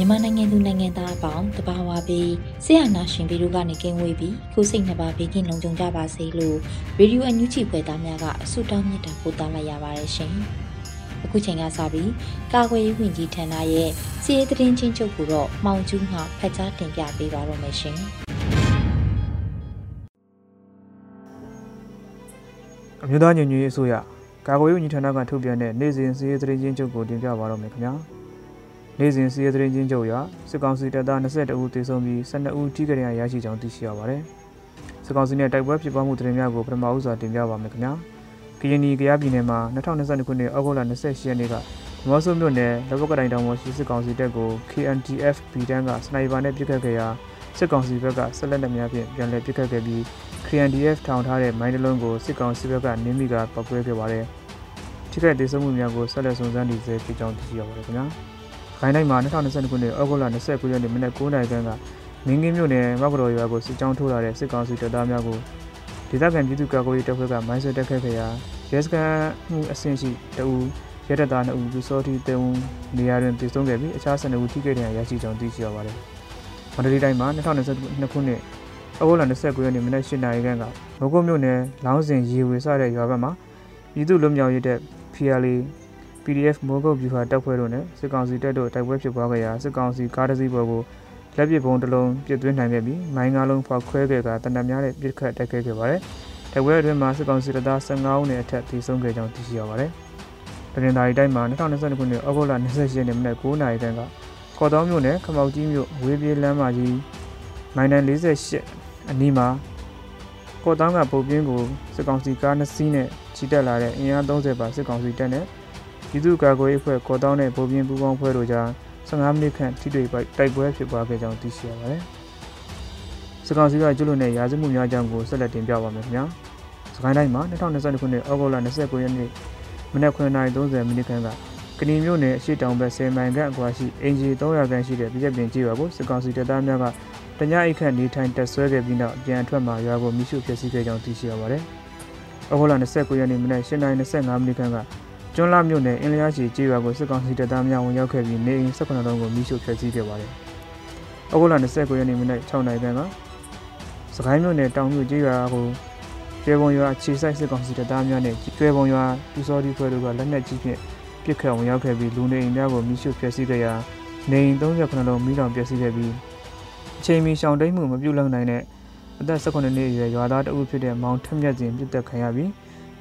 မြန်မာနိုင်ငံသူနိုင်ငံသားအပေါင်းတဘာဝပြီးဆရာနာရှင်ပြီးတို့ကနေကင်းဝေးပြီးကိုစိတ်နှစ်ပါးဘေးကင်းလုံခြုံကြပါစေလို့ရေဒီယိုအန်ယူဂျီဖွယ်သားများကအဆုတောင်းမြတ်တာပို့သလိုက်ရပါတယ်ရှင်။အခုချိန်ကစပြီးကာကွယ်ရေးဝန်ကြီးဌာနရဲ့စီးရဲသတင်းချင်းချုပ်ကိုတော့မှောင်ကျူးမှဖတ်ကြားတင်ပြပေးပါတော့မယ်ရှင်။အမျိုးသားညီညွတ်ရေးအစိုးရကာကွယ်ရေးဝန်ကြီးဌာနကထုတ်ပြန်တဲ့နေ့စဉ်စီးရဲသတင်းချင်းချုပ်ကိုတင်ပြပါတော့မယ်ခင်ဗျာ။ နေ့စဉ်စီးရဲသတင်းချင်းချုပ်အရစစ်ကောင်စီတပ်သား22ဦးသေဆုံးပြီး12ဦးထိခိုက်ဒဏ်ရာရရှိကြောင်းသိရှိရပါတယ်။စစ်ကောင်စီနဲ့တိုက်ပွဲဖြစ်ပွားမှုသတင်းများကိုပထမဦးစွာတင်ပြပါမယ်ခင်ဗျာ။ကရင်နီကရားပြည်နယ်မှာ2022ခုနှစ်ဩဂုတ်လ28ရက်နေ့ကမော်ဆိုမြို့နယ်လက်ဘက်ကတိုင်တောင်ပေါ်ရှိစစ်ကောင်စီတပ်ကို KNTF ဗီတန်းကစနိုက်ပါနဲ့ပစ်ခတ်ခဲ့ရာစစ်ကောင်စီဘက်ကဆက်လက်လက်များဖြင့်ပြန်လည်ပစ်ခတ်ခဲ့ပြီး KNDF ထောင်ထားတဲ့မိုင်းတလုံးကိုစစ်ကောင်စီဘက်ကနင်းမိကပောက်ကွဲခဲ့ပါတယ်။ထိခိုက်ဒေဆုံးမှုများကိုဆက်လက်စုံစမ်းနေစေဖြစ်ကြောင်းသိရှိရပါတယ်ခင်ဗျာ။ ခိုင်းတိုင်းမှာ2022ခုနှစ်ဩဂုတ်လ29ရက်နေ့မနက်9:00နာရီခန့်ကမင်းကင်းမြို့နယ်မကတော်ရွာကိုစစ်ကြောင်းထိုးလာတဲ့စစ်ကောင်စီတပ်သားများကိုဒေသခံပြည်သူ့ကာကွယ်ရေးတပ်ဖွဲ့ကမိုင်းဆွဲတက်ခဲ့ခဲ့ရာရဲစခန်းမှုအဆင့်ရှိတအူရဲတပ်သား2ဦးလူစောတိတဲဦးနေရာတွင်တည်ဆုံခဲ့ပြီးအခြား12ဦးထိခိုက်ဒဏ်ရာရရှိကြောင်းသိရှိရပါတယ်။မန္တလေးတိုင်းမှာ2022ခုနှစ်ဩဂုတ်လ29ရက်နေ့မနက်8:00နာရီခန့်ကမကုတ်မြို့နယ်လောင်းစင်ရေဝေစတဲ့ရွာဘက်မှာပြည်သူ့လူမျိုးရေးတဲ့ PLA PDF မိုးကုတ်ဗျူဟာတပ်ဖွဲ့တို့နဲ့စစ်ကောင်စီတပ်တို့တိုက်ပွဲဖြစ်ပွားခဲ့ရာစစ်ကောင်စီကားတစ်စီးပေါ်ကိုလက်ပစ်ဘုံတစ်လုံးပစ်သွင်းနိုင်ခဲ့ပြီးမိုင်းကားလုံးဖောက်ခွဲခဲ့ကတနက်များနဲ့ပစ်ခတ်တိုက်ခိုက်ခဲ့ပါတယ်။တိုက်ပွဲအတွင်းမှာစစ်ကောင်စီတပ်သား15ဦးနဲ့အထက်ထိဆုံးခဲ့ကြောင်းသိရှိရပါတယ်။တရင်သာရီတိုင်းမှာ2022ခုနှစ်ဩဂုတ်လ28ရက်နေ့မနက်9:00နာရီခန့်ကကော်တောင်းမြို့နယ်ခမောက်ကြီးမြို့ဝေးပြေးလမ်းမကြီးမိုင်းနန်48အနီးမှာကော်တောင်းကပုတ်ပြင်းကိုစစ်ကောင်စီကား2စီးနဲ့ချီတက်လာတဲ့အင်အား30ပါစစ်ကောင်စီတပ်နဲ့ ပြည်သူ့ကာကွယ်ရေးအဖွဲ့ကော်တောင်းနဲ့ဗိုလ်ပြင်းပူးပေါင်းဖွဲ့တို့ကြား15မိနစ်ခန့်ထိတွေ့တိုက်ပွဲဖြစ်ပွားခဲ့ကြောင်းသိရှိရပါတယ်။စကောင်စီကကျွလွန်တဲ့ရာဇဝမှုများအကြောင်းကိုဆက်လက်တင်ပြပါမယ်ခင်ဗျာ။စကိုင်းတိုင်းမှာ2022ခုနှစ်ဩဂုတ်လ29ရက်နေ့မနက်9:30မိနစ်ခန့်ကကဏီမြို့နယ်အရှိတောင်ဘက်10မိုင်ခန့်အကွာရှိအင်ဂျီ300ခန့်ရှိတဲ့ပြည်ပင်ကြီးရွာကိုစကောင်စီတပ်သားများကတညအိတ်ခန့်နေထိုင်တက်ဆွဲခဲ့ပြီးနောက်ပြန်အထွက်မှာရွာကိုမိရှုဖျက်ဆီးခဲ့ကြောင်းသိရှိရပါတယ်။ဩဂုတ်လ29ရက်နေ့မနက်8:25မိနစ်ခန့်က ကျွန်းလာမြို့နယ်အင်းလျားရှိကျေးရွာကိုစစ်ကောင်စီတပ်သားများဝင်ရောက်ခဲ့ပြီးနေအိမ်18လုံးကိုမိရှို့ဖျက်ဆီးခဲ့ပါတယ်။ဩဂုတ်လ29ရက်နေ့မနက်6နာရီခန့်ကစကိုင်းမြို့နယ်တောင်မြို့ကျေးရွာကိုကျွဲပုံရွာခြေဆိုင်စစ်ကောင်စီတပ်သားများနဲ့ကျွဲပုံရွာပူစောတိဖွဲ့တို့ကလက်နက်ကြီးဖြင့်ပစ်ခတ်ဝင်ရောက်ခဲ့ပြီးလူနေအိမ်များကိုမိရှို့ဖျက်ဆီးခဲ့ရာနေအိမ်38လုံးမိလောင်ပျက်စီးခဲ့ပြီးအချိန်မီရှောင်တိတ်မှုမပြုလုပ်နိုင်တဲ့အသက်18နှစ်အရွယ်ရွာသားတအုပ်ဖြစ်တဲ့မောင်ထက်မြတ်စဉ်ပြစ်တက်ခံရပြီး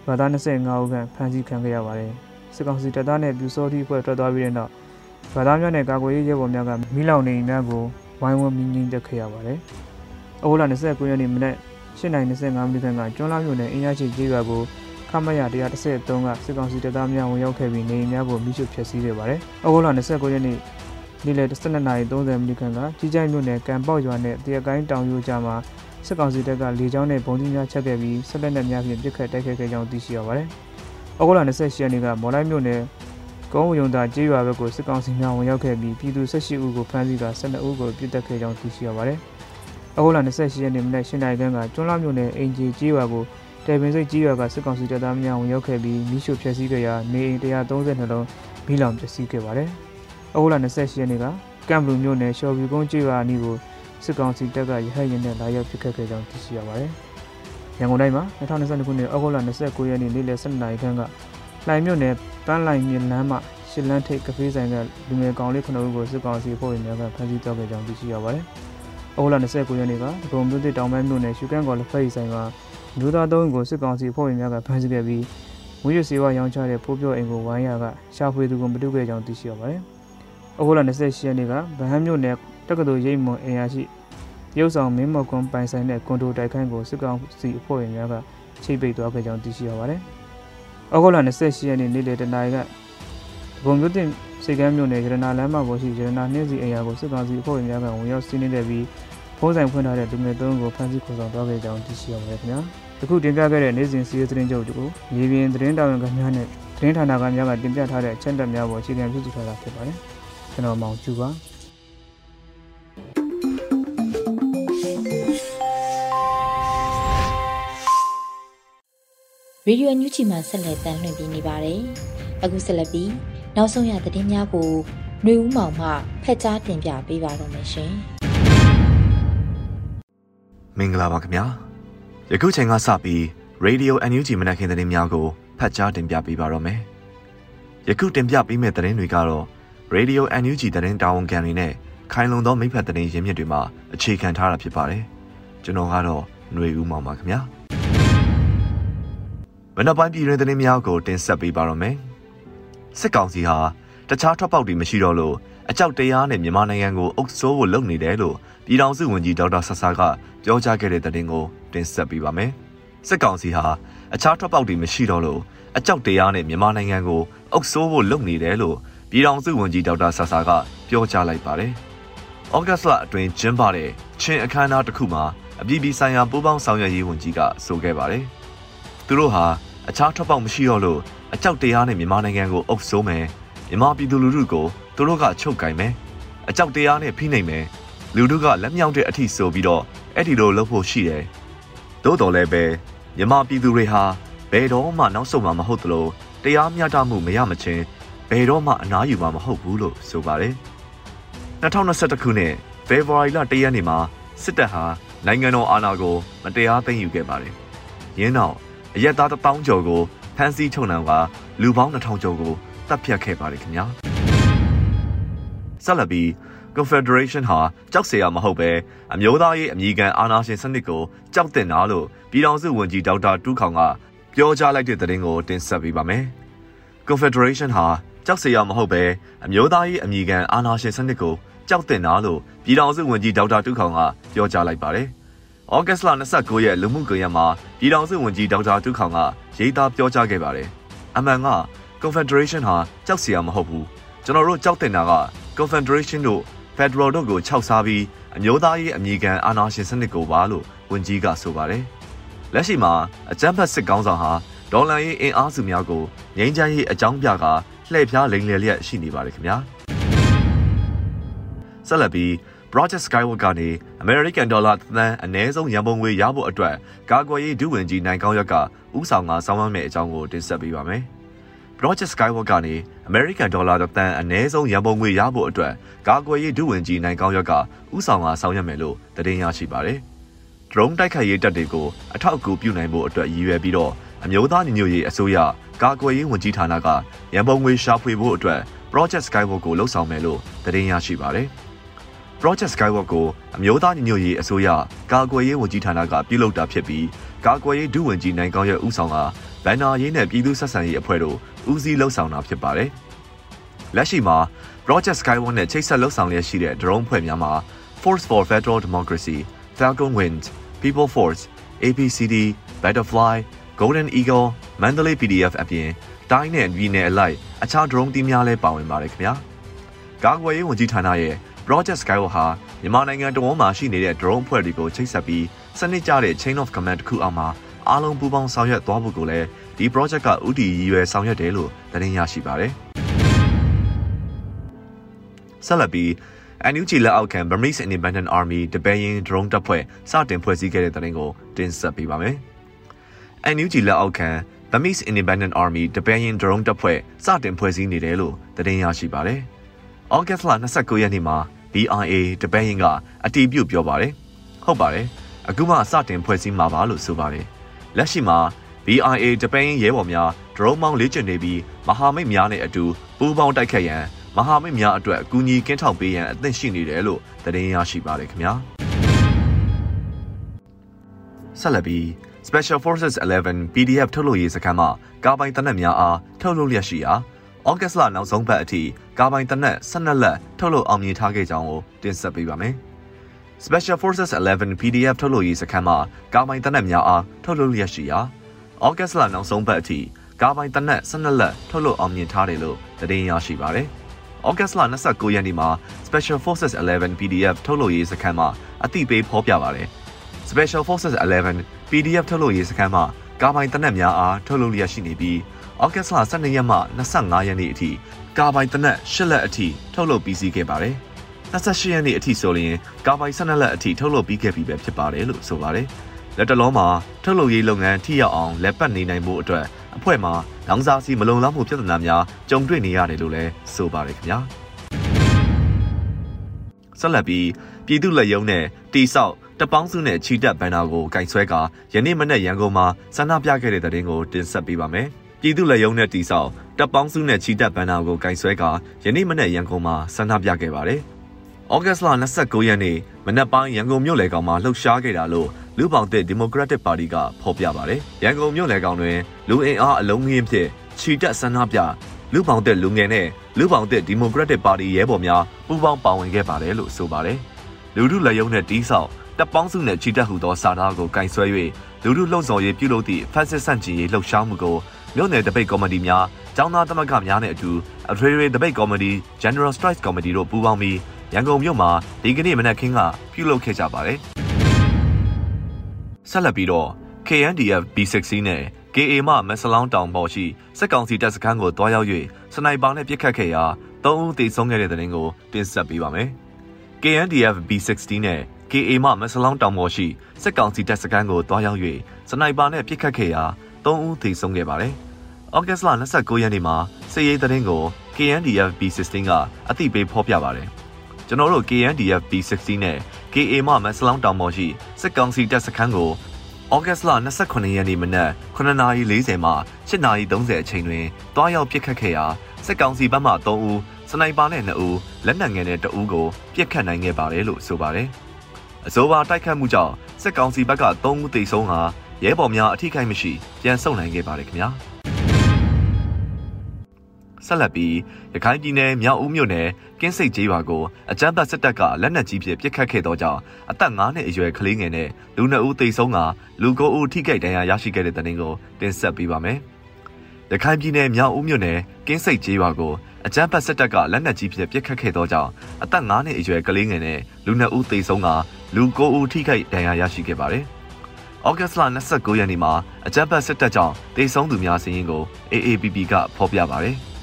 ရွာသား25ဦးခန့်ဖမ်းဆီးခံခဲ့ရပါတယ်။ စစ်ကောင်စီတပ်သားနဲ့ပြူစောတိအဖွဲ့ထွက်သွားပြီးတဲ့နောက်ရွာသားများနဲ့ကာကွယ်ရေးရဲဘော်များကမိလောင်နေများကိုဝိုင်းဝန်းမြင်းငင်းတက်ခဲ့ရပါတယ်။အိုးလာ29ရက်နေ့မနက်8:25မိနစ်ခန့်ကကျွန်းလာမြို့နယ်အင်းရရှိကျေးရွာကိုခမရ133ကစစ်ကောင်စီတပ်သားများဝင်ရောက်ခဲ့ပြီးနေအိမ်များကိုမိရှုဖျက်ဆီးခဲ့ပါတယ်။အိုးလာ29ရက်နေ့နေ့လယ်12:30မိနစ်ခန့်ကကြီးကြိုင်မြို့နယ်ကံပေါက်ရွာနဲ့တရကိုင်းတောင်ရိုးကြားမှာစစ်ကောင်စီတပ်ကလေကြောင်းနဲ့ဘုံကြီးများချက်ခဲ့ပြီးဆက်လက်နဲ့များဖြင့်ပစ်ခတ်တိုက်ခိုက်ခဲ့ကြောင်းသိရှိရပါတယ်။ ဩဂုတ်လ28ရက်နေ့ကမော်လိုက်မြို့နယ်ကုန်းဝုံသာကျေးရွာဘက်ကိုစစ်ကောင်စီများဝင်ရောက်ခဲ့ပြီးပြည်သူ18ဦးကိုဖမ်းဆီးကာ12ဦးကိုပစ်တက်ခဲ့ကြောင်းသိရှိရပါတယ်။ဩဂုတ်လ28ရက်နေ့မနက်၈နာရီခန့်ကကျွန်းလာမြို့နယ်အင်ဂျီကျေးရွာကိုတဲပင်စိတ်ကြီးရွာကစစ်ကောင်စီတပ်သားများဝင်ရောက်ခဲ့ပြီးမိရှုဖျက်ဆီးခဲ့ရာနေအိမ်132လုံးမိလောင်ပျက်စီးခဲ့ပါတယ်။ဩဂုတ်လ28ရက်နေ့ကကမ်ဘလူမြို့နယ်ရှော်ဘီကုန်းကျေးရွာအနီးကိုစစ်ကောင်စီတပ်ကရဟတ်ရင်နဲ့လာရောက်ပစ်ခတ်ခဲ့ကြောင်းသိရှိရပါတယ်။ ရန်ကုန်တိုင်းမှာ2022ခုနှစ်ဩဂုတ်လ29ရက်နေ့နေ့လယ်12နာရီခန့်ကလှိုင်မြို့နယ်ပန်းလိုက်မြစ်လမ်းမှာရှစ်လန်းထိပ်ကဖေးဆိုင်ကလူငယ်ကောင်လေး9ဦးကိုစစ်ကောင်စီအဖွဲ့ဝင်များကဖမ်းဆီးသွားခဲ့ကြောင်းသိရှိရပါတယ်။ဩဂုတ်လ29ရက်နေ့ကဒဂုံမြို့သစ်တောင်ပိုင်းမြို့နယ်ရှုကန်ကော်လက်ဖက်ရီဆိုင်ကလူသားသုံးဦးကိုစစ်ကောင်စီအဖွဲ့ဝင်များကဖမ်းဆီးခဲ့ပြီးဝိရစေဝရောင်းချတဲ့ဖိုးပြောအိမ်ကိုဝိုင်းရကရှာဖွေသူကိုမတုခဲ့ကြောင်းသိရှိရပါတယ်။ဩဂုတ်လ28ရက်နေ့ကဗဟန်းမြို့နယ်တက္ကသိုလ်ရိပ်မွန်အင်အားရှိ ရုပ်ဆောင်မင်းမော်ကွန်ပိုင်ဆိုင်တဲ့ကွန်ဒိုတိုက်ခိုင်းကိုစစ်ကောင်စီအဖွဲ့ဝင်များကချိတ်ပိတ်သွားခဲ့ကြောင်းသိရှိရပါတယ်။ဩဂုတ်လ28ရက်နေ့နေ့လယ်တနာရီကဘုံမြို့တင်စိတ်ကမ်းမြို့နယ်ရတနာလမ်းမပေါ်ရှိရတနာနှင်းစီအိမ်ယာကိုစစ်ကောင်စီအဖွဲ့ဝင်များကဝင်ရောက်စီးနင်းတဲ့ပြီးဖုံးဆိုင်ဖွင့်ထားတဲ့လူငယ်သုံးကိုဖမ်းဆီးခေါ်ဆောင်သွားခဲ့ကြောင်းသိရှိရပါတယ်ခင်ဗျာ။အခုတင်ပြခဲ့တဲ့နေ့စဉ်စီးရီးသတင်းချုပ်တို့မြေပြင်သတင်းတာဝန်ခံများနဲ့သတင်းဌာနကများကတင်ပြထားတဲ့အချက်အလက်များပေါ်အခြေခံပြုစုထားတာဖြစ်ပါတယ်။ကျွန်တော်မောင်ကျူပါ။။ ရေဒီယိုအန်ယူဂျီမှာဆက်လက်တမ်းလွှင့်ပြနေပါတယ်။အခုဆက်လက်ပြီးနောက်ဆုံးရသတင်းများကိုຫນွေဦးမောင်မှဖက်ကြားတင်ပြပေးပါတော့မယ်ရှင်။မင်္ဂလာပါခင်ဗျာ။ယခုချိန်ကစပြီး Radio NUG မနက်ခင်းသတင်းများကိုဖတ်ကြားတင်ပြပေးပါတော့မယ်။ယခုတင်ပြပေးမယ့်သတင်းတွေကတော့ Radio NUG သတင်းတာဝန်ခံတွေနဲ့ခိုင်လုံသောမိဖက်သတင်းရင်းမြစ်တွေမှာအခြေခံထားတာဖြစ်ပါတယ်။ကျွန်တော်ကတော့ຫນွေဦးမောင်ပါခင်ဗျာ။ မနက်ပိုင်းပြည်တွင်သတင်းများကိုတင်ဆက်ပေးပါတော့မယ်။စစ်ကောင်စီဟာတခြားထွက်ပေါက်တွေမရှိတော့လို့အကြောက်တရားနဲ့မြန်မာနိုင်ငံကိုအုပ်စိုးဖို့လုပ်နေတယ်လို့ပြည်ထောင်စုဝန်ကြီးဒေါက်တာဆဆာကပြောကြားခဲ့တဲ့သတင်းကိုတင်ဆက်ပေးပါမယ်။စစ်ကောင်စီဟာအခြားထွက်ပေါက်တွေမရှိတော့လို့အကြောက်တရားနဲ့မြန်မာနိုင်ငံကိုအုပ်စိုးဖို့လုပ်နေတယ်လို့ပြည်ထောင်စုဝန်ကြီးဒေါက်တာဆဆာကပြောကြားလိုက်ပါတယ်။ဩဂတ်စ်လအတွင်းကျင်းပတဲ့ချင်းအခမ်းအနားတစ်ခုမှာအပြည်ပြည်ဆိုင်ရာပူးပေါင်းဆောင်ရွက်ရေးဝန်ကြီးကဆိုခဲ့ပါတယ်။သူတို့ဟာ အခြားထွက်ပေါက်မရှိတော့လို့အကြောက်တရားနဲ့မြန်မာနိုင်ငံကိုအုပ်စိုးမယ်မြန်မာပြည်သူလူထုကိုသူတို့ကချုပ်ကင်မယ်အကြောက်တရားနဲ့ဖိနှိပ်မယ်လူတို့ကလက်မြောက်တဲ့အထိဆိုပြီးတော့အဲ့ဒီလိုလုပ်ဖို့ရှိတယ်သို့တော်လည်းပဲမြန်မာပြည်သူတွေဟာဘယ်တော့မှနောက်ဆုတ်မှာမဟုတ်သလိုတရားမျှတမှုမရမချင်းဘယ်တော့မှအနားယူမှာမဟုတ်ဘူးလို့ဆိုပါတယ်2021ခုနှစ်ဖေဖော်ဝါရီလ1ရက်နေ့မှာစစ်တပ်ဟာနိုင်ငံတော်အာဏာကိုမတရားသိမ်းယူခဲ့ပါတယ်။ယင်းနောက် အရက်သား1000ကျော်ကိုဖမ်းဆီးချုပ်နှောင်ကလူပေါင်း2000ကျော်ကိုတပ်ဖြတ်ခဲ့ပါတယ်ခင်ဗျာဆက်လက်ပြီး Confederation ဟာကြောက်စရာမဟုတ်ပဲအမျိုးသားရေးအမည်ခံအာဏာရှင်စနစ်ကိုကြောက်တင်တာလို့ပြည်ထောင်စုဝန်ကြီးဒေါက်တာတူးခေါင်ကပြောကြားလိုက်တဲ့သတင်းကိုတင်ဆက်ပေးပါမယ်။ Confederation ဟာကြောက်စရာမဟုတ်ပဲအမျိုးသားရေးအမည်ခံအာဏာရှင်စနစ်ကိုကြောက်တင်တာလို့ပြည်ထောင်စုဝန်ကြီးဒေါက်တာတူးခေါင်ကပြောကြားလိုက်ပါတယ် ဩဂတ်စ်လ29ရက်လူမှုကွန်ရက်မှာပြည်ထောင်စုဝန်ကြီးဒေါက်တာတူးခေါင်ကရေးသားပြောကြားခဲ့ပါတယ်။အမှန်က Confederation ဟာကြောက်စရာမဟုတ်ဘူးကျွန်တော်တို့ကြောက်တင်တာက Confederation တို့ Federal တို့ကိုခြောက်စားပြီးအမျိုးသားရေးအမည်ခံအာဏာရှင်စနစ်ကိုပါလို့ဝန်ကြီးကဆိုပါတယ်လက်ရှိမှာအကြမ်းဖက်စစ်ကောင်းဆောင်ဟာဒေါ်လာရေးအင်အားစုများကိုငြိမ်းချမ်းရေးအကြောင်းပြကာလှည့်ဖျားလိမ်လည်လျက်ရှိနေပါတယ်ခင်ဗျာဆက်လက်ပြီး Project Skyward ကနေ American Dollar သန်းအနည်းဆုံးရန်ပုံငွေရဖို့အတွက်ကာကွယ်ရေးဒုဝန်ကြီးနိုင်ကောင်းရက်ကဥဆောင်ကစောင်းဝမ်းမဲ့အကြောင်းကိုတင်ဆက်ပေးပါမယ်။ Project Skyward ကနေ American Dollar တန်အနည်းဆုံးရန်ပုံငွေရဖို့အတွက်ကာကွယ်ရေးဒုဝန်ကြီးနိုင်ကောင်းရက်ကဥဆောင်ကဆောင်ရွက်မယ်လို့သတင်းရရှိပါတယ်။ drone တိုက်ခိုက်ရေးတပ်တွေကိုအထောက်အကူပြုနိုင်ဖို့အတွက်ရည်ရွယ်ပြီးတော့အမျိုးသားညီညွတ်ရေးအစိုးရကာကွယ်ရေးဝန်ကြီးဌာနကရန်ပုံငွေရှာဖွေဖို့အတွက် Project Skyward ကိုလှုပ်ဆောင်မယ်လို့သတင်းရရှိပါတယ်။ Project Skyward ကိုအမျိုးသားညီညွတ်ရေးအစိုးရကာကွယ်ရေးဝန်ကြီးဌာနကပြုလုပ်တာဖြစ်ပြီးကာကွယ်ရေးဒုဝန်ကြီးနိုင်ကောင်းရဲ့ဦးဆောင်ကဘန်နာရေးနဲ့ပြည်သူ့ဆက်ဆံရေးအဖွဲ့တို့ဦးစီးလှုပ်ဆောင်တာဖြစ်ပါတယ်။လက်ရှိမှာ Project Skyward နဲ့ချိတ်ဆက်လှုပ်ဆောင်လျက်ရှိတဲ့ drone ဖွဲ့များမှာ Force for Federal Democracy, Falcon Wind, People Force, APCD, Butterfly, Golden Eagle, Mandalay PDF အပြင်တိုင်းနဲ့ပြည်နယ်အလိုက်အခြား drone တီးများလည်းပါဝင်ပါတယ်ခင်ဗျာ။ကာကွယ်ရေးဝန်ကြီးဌာနရဲ့ Project Skyward ဟာမြန်မာနိုင်ငံတဝန်းမှာရှိနေတဲ့ drone ဖွဲ့တွေကိုချိတ်ဆက်ပြီးစနစ်ကျတဲ့ chain of command တစ်ခုအောက်မှာအားလုံးပူးပေါင်းဆောင်ရွက်သွားဖို့ကိုလည်းဒီ project ကဥတီရည်ရွယ်ဆောင်ရွက်တယ်လို့သတင်းရရှိပါတယ်။ဆက်လက်ပြီး NUG လက်အောက်ခံ Burmese Independent Army တပည့်ရင် drone တပ်ဖွဲ့စတင်ဖွဲ့စည်းခဲ့တဲ့သတင်းကိုတင်ဆက်ပေးပါမယ်။ NUG လက်အောက်ခံ Burmese Independent Army တပည့်ရင် drone တပ်ဖွဲ့စတင်ဖွဲ့စည်းနေတယ်လို့သတင်းရရှိပါတယ်။ August လ29ရက်နေ့မှာ BIA တပည့်ရင်ကအတီးပြုတ်ပြောပါတယ်။ဟုတ်ပါတယ်။အခုမှစတင်ဖွဲ့စည်းမှာပါလို့ဆိုပါတယ်။လက်ရှိမှာ BIA ဂျပန်ရဲဘော်များဒရုန်းမောင်းလေ့ကျင့်နေပြီးမဟာမိတ်များနဲ့အတူပူးပေါင်းတိုက်ခတ်ရန်မဟာမိတ်များအတွက်အကူအညီကင်းထောက်ပေးရန်အသင့်ရှိနေတယ်လို့သတင်းရရှိပါတယ်ခင်ဗျာဆက်လက်ပြီး Special Forces 11 PDF ထုတ်လုပ်ရေးစခန်းမှာကာပိုင်တနက်များအားထုတ်လုပ်လျက်ရှိရာ ဩဂတ်စ်လနောက်ဆုံးပတ်အထိကာပိုင်တနက်12လက်ထုတ်လုပ်အောင်မြင်ထားခဲ့ကြောင်းကိုတင်ဆက်ပေးပါမယ်။ Special Forces 11 PDF ထုတ်လုပ်ရေးစခန်းမှာကာပိုင်တနက်များအားထုတ်လုပ်လျက်ရှိရာဩဂတ်စ်လနောက်ဆုံးပတ်အထိကာပိုင်တနက်12လက်ထုတ်လုပ်အောင်မြင်ထားတယ်လို့သတင်းရရှိပါတယ်။ဩဂတ်စ်လ29ရက်နေ့မှာ Special Forces 11 PDF ထုတ်လုပ်ရေးစခန်းမှာအသိပေးဖော်ပြပါတယ်။ Special Forces 11 PDF ထုတ်လုပ်ရေးစခန်းမှာကာပိုင်တနက်များအားထုတ်လုပ်လျက်ရှိနေပြီး ဩဂတ်စ်လ12ရက်မှ25ရက်နေ့အထိကာပိုင်တနက်10လက်အထိထုတ်လုပ်ပြီးစီးခဲ့ပါတယ်။28ရက်နေ့အထိဆိုရင်ကာပိုင်12လက်အထိထုတ်လုပ်ပြီးခဲ့ပြီပဲဖြစ်ပါတယ်လို့ဆိုပါတယ်။လက်တလုံးမှာထုတ်လုပ်ရေးလုပ်ငန်းထိရောက်အောင်လက်ပတ်နေနိုင်မှုအတွက်အဖွဲ့မှာလောင်စာစီမလုံလောက်မှုပြဿနာများကြုံတွေ့နေရတယ်လို့လည်းဆိုပါတယ်ခင်ဗျာ။ဆက်လက်ပြီးပြည်သူ့လက်ယုံနဲ့တီဆောက်တပေါင်းစုနဲ့ချီတက်ဘန်နာကိုကင်ဆွဲကာယနေ့မနေ့ရန်ကုန်မှာဆန္ဒပြခဲ့တဲ့တဲ့တင်ကိုတင်ဆက်ပေးပါမယ်။ ပြည်သူ့လက်ယုံနဲ့တီဆောက်တပ်ပေါင်းစုနဲ့ချီတက်ဘန်နာကိုကင်ဆွဲကာယနေ့မနေ့ရန်ကုန်မှာဆန္ဒပြခဲ့ပါတယ်။ဩဂတ်စ်လ29ရက်နေ့မနက်ပိုင်းရန်ကုန်မြို့လေကောင်မှာလှုပ်ရှားခဲ့တာလို့လူပောင်တဲ့ဒီမိုကရက်တစ်ပါတီကဖော်ပြပါတယ်။ရန်ကုန်မြို့လေကောင်တွင်လူအင်အားအလုံးကြီးဖြင့်ချီတက်ဆန္ဒပြလူပောင်တဲ့လူငယ်နဲ့လူပောင်တဲ့ဒီမိုကရက်တစ်ပါတီရဲဘော်များပူးပေါင်းပါဝင်ခဲ့ပါတယ်လို့ဆိုပါတယ်။လူထုလက်ယုံနဲ့တီးဆောက်တပ်ပေါင်းစုနဲ့ချီတက်ဟူသောစာသားကိုကင်ဆွဲ၍လူထုလှုံ့ဆော်ရေးပြုလုပ်သည့်ဖက်စစ်ဆန့်ကျင်ရေးလှုပ်ရှားမှုကို မြို့နယ်တပိတ်ကော်မတီများကျောင်းသားသမဂ္ဂများနဲ့အတူအထွေထွေတပိတ်ကော်မတီ General Strike Committee တို့ပူးပေါင်းပြီးရန်ကုန်မြို့မှာဒီကနေ့မနက်ခင်းကပြုလုပ်ခဲ့ကြပါတယ်။ဆက်လက်ပြီးတော့ KNDF B60 နဲ့ KA မှမက်ဆလောင်းတောင်ပေါ်ရှိစက်ကောင်စီတပ်စခန်းကိုတွားရောက်၍စနိုက်ပါနဲ့ပစ်ခတ်ခဲ့ရာ၃ဦးသေဆုံးခဲ့တဲ့တဲ့တင်ကိုတင်ဆက်ပေးပါမယ်။ KNDF B60 နဲ့ KA မှမက်ဆလောင်းတောင်ပေါ်ရှိစက်ကောင်စီတပ်စခန်းကိုတွားရောက်၍စနိုက်ပါနဲ့ပစ်ခတ်ခဲ့ရာ၃ဦးသေဆုံးခဲ့ပါတယ်။ ဩဂတ်စ်လ29ရက်နေ့မှာစစ်ရေးသတင်းကို KNDF B16 ကအသိပေးဖော်ပြပါတယ်။ကျွန်တော်တို့ KNDF B16 နဲ့ KA မှမက်ဆလောင်းတောင်ပေါ်ရှိစစ်ကောင်စီတပ်စခန်းကိုဩဂတ်စ်လ29ရက်နေ့မနက်9:40မှ8:30အချိန်တွင်တွားရောက်ပစ်ခတ်ခဲ့ရာစစ်ကောင်စီဘက်မှ3ဦးစနိုက်ပါနဲ့2ဦးလက်နက်ငယ်နဲ့2ဦးကိုပစ်ခတ်နိုင်ခဲ့ပါတယ်လို့ဆိုပါတယ်။အဆိုပါတိုက်ခတ်မှုကြောင့်စစ်ကောင်စီဘက်က3ဦးသေဆုံးဟာရဲဘော်များအထိခိုက်မရှိပြန်ဆုတ်နိုင်ခဲ့ပါတယ်ခင်ဗျာ ဆက်လက်ပြီးရခိုင်ပြည်နယ်မြောက်ဦးမြို့နယ်ကင်းစိတ်ကျေးရွာကိုအကြမ်းဖက်စစ်တပ်ကလက်နက်ကြီးဖြင့်ပစ်ခတ်ခဲ့သောကြောင့်အသက်9နှစ်အရွယ်ကလေးငယ်နဲ့လူ2ဦးသေဆုံးကလူ9ဦးထိခိုက်ဒဏ်ရာရရှိခဲ့တဲ့တဲ့တင်ကိုတင်ဆက်ပေးပါမယ်။ရခိုင်ပြည်နယ်မြောက်ဦးမြို့နယ်ကင်းစိတ်ကျေးရွာကိုအကြမ်းဖက်စစ်တပ်ကလက်နက်ကြီးဖြင့်ပစ်ခတ်ခဲ့သောကြောင့်အသက်9နှစ်အရွယ်ကလေးငယ်နဲ့လူ2ဦးသေဆုံးကလူ9ဦးထိခိုက်ဒဏ်ရာရရှိခဲ့ပါတယ်။ဩဂတ်စ်လ29ရက်နေ့မှာအကြမ်းဖက်စစ်တပ်ကြောင့်တေဆုံးသူများစီးရင်ကို AAPP ကဖော်ပြပါဗျ။